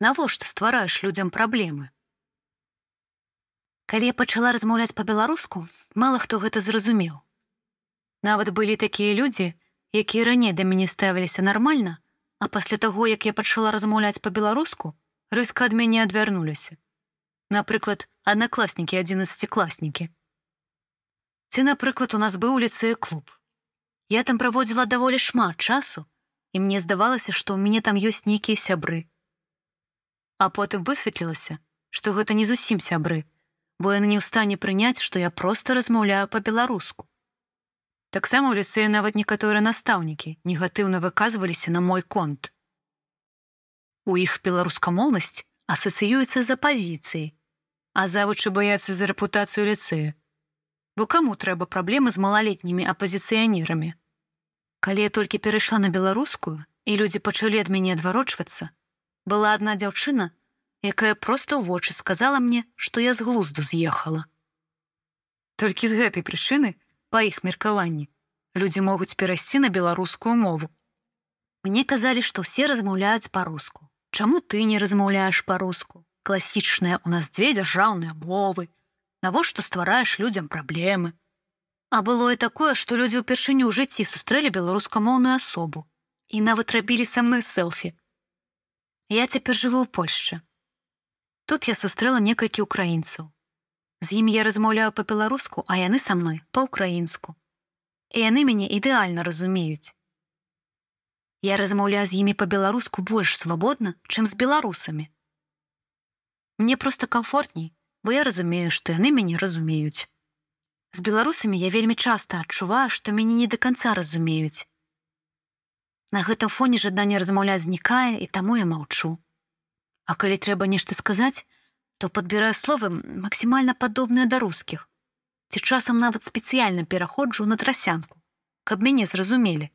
Навошта ствараеш людзям праблемы? Калі я пачала размаўляць па-беларуску, мала хто гэта зразумеў. Нават былі такія людзі, якія раней да мяне ставіліся нармальна, а пасля таго, як я пачала размаўляць па-беларуску, рыска ад мяне адвярнуліся. Напрыклад, аднакласнікі адзінаццацікласнікі. Ці, напрыклад, у нас быў ліцэй клуб. Я там праводзіла даволі шмат часу, і мне здавалася, што ў мяне там ёсць нейкія сябры. А потым высветлілася, што гэта не зусім сябры, бо яны не ў стане прыняць, што я проста размаўляю па-беларуску. Таксама ў ліцэі нават некаторыя настаўнікі негатыўна выказваліся на мой конт. У іх беларускамоўнасць асацыюецца з апазіцыяй, а завучы баяцца за рэпутацыю ліцэя. Бо каму трэба праблемы з малалетнімі апазіцыянерамі. Калі я толькі перайшла на беларускую і людзі пачалі ад мяне адварочвацца, была адна дзяўчына, якая проста ў вочы сказала мне, што я з глузду з'ехала. Толькі з гэтай прычыны, па іх меркаванні, людзі могуць перайсці на беларускую мову. Мне казалі, што ўсе размаўляюць па-руску. Чаму ты не размаўляеш па-руску? Класічныя ў нас дзве дзяржаўныя мовы. Навошта ствараеш людзям праблемы? А было і такое, што людзі ўпершыню ў жыцці сустрэлі беларускамоўную асобу і нават рабілі са мной селфі. Я цяпер жыву ў Польшчы. Тут я сустрэла некалькі украінцаў. З імі я размаўляю па-беларуску, а яны са мной па-украінску. І яны мяне ідэальна разумеюць. Я размаўляю з імі па-беларуску больш свабодна, чым з беларусамі. Мне проста камфортней, бо я разумею, што яны мяне разумеюць. З беларусамі я вельмі часта адчуваю, што мяне не да канца разумеюць. На гэтым фоне жаданне размаўляць знікае і таму я маўчу. А калі трэба нешта сказаць, то падбіраю словы максімальна падобныя да рускіх. Ці часам нават спецыяльна пераходжу на трасянку, каб мяне зразумелі.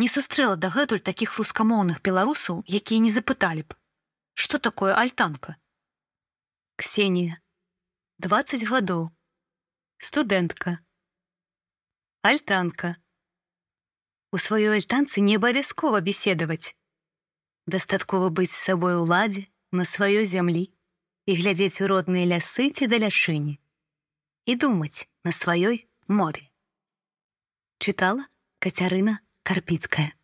Не сустрэла дагэтуль такіх рускамоўных беларусаў, якія не запыталі б, што такое альтанка. Ксенія 20 гадоў. Студэнтка. Альтанка. У сваёй альтанцы не абавязкова беседаваць дастаткова быць з сабой уладзе на сваёй зямлі і глядзець у родныя лясы ці далячыні і думаць на сваёй мове чытала кацярына Карпіцкая.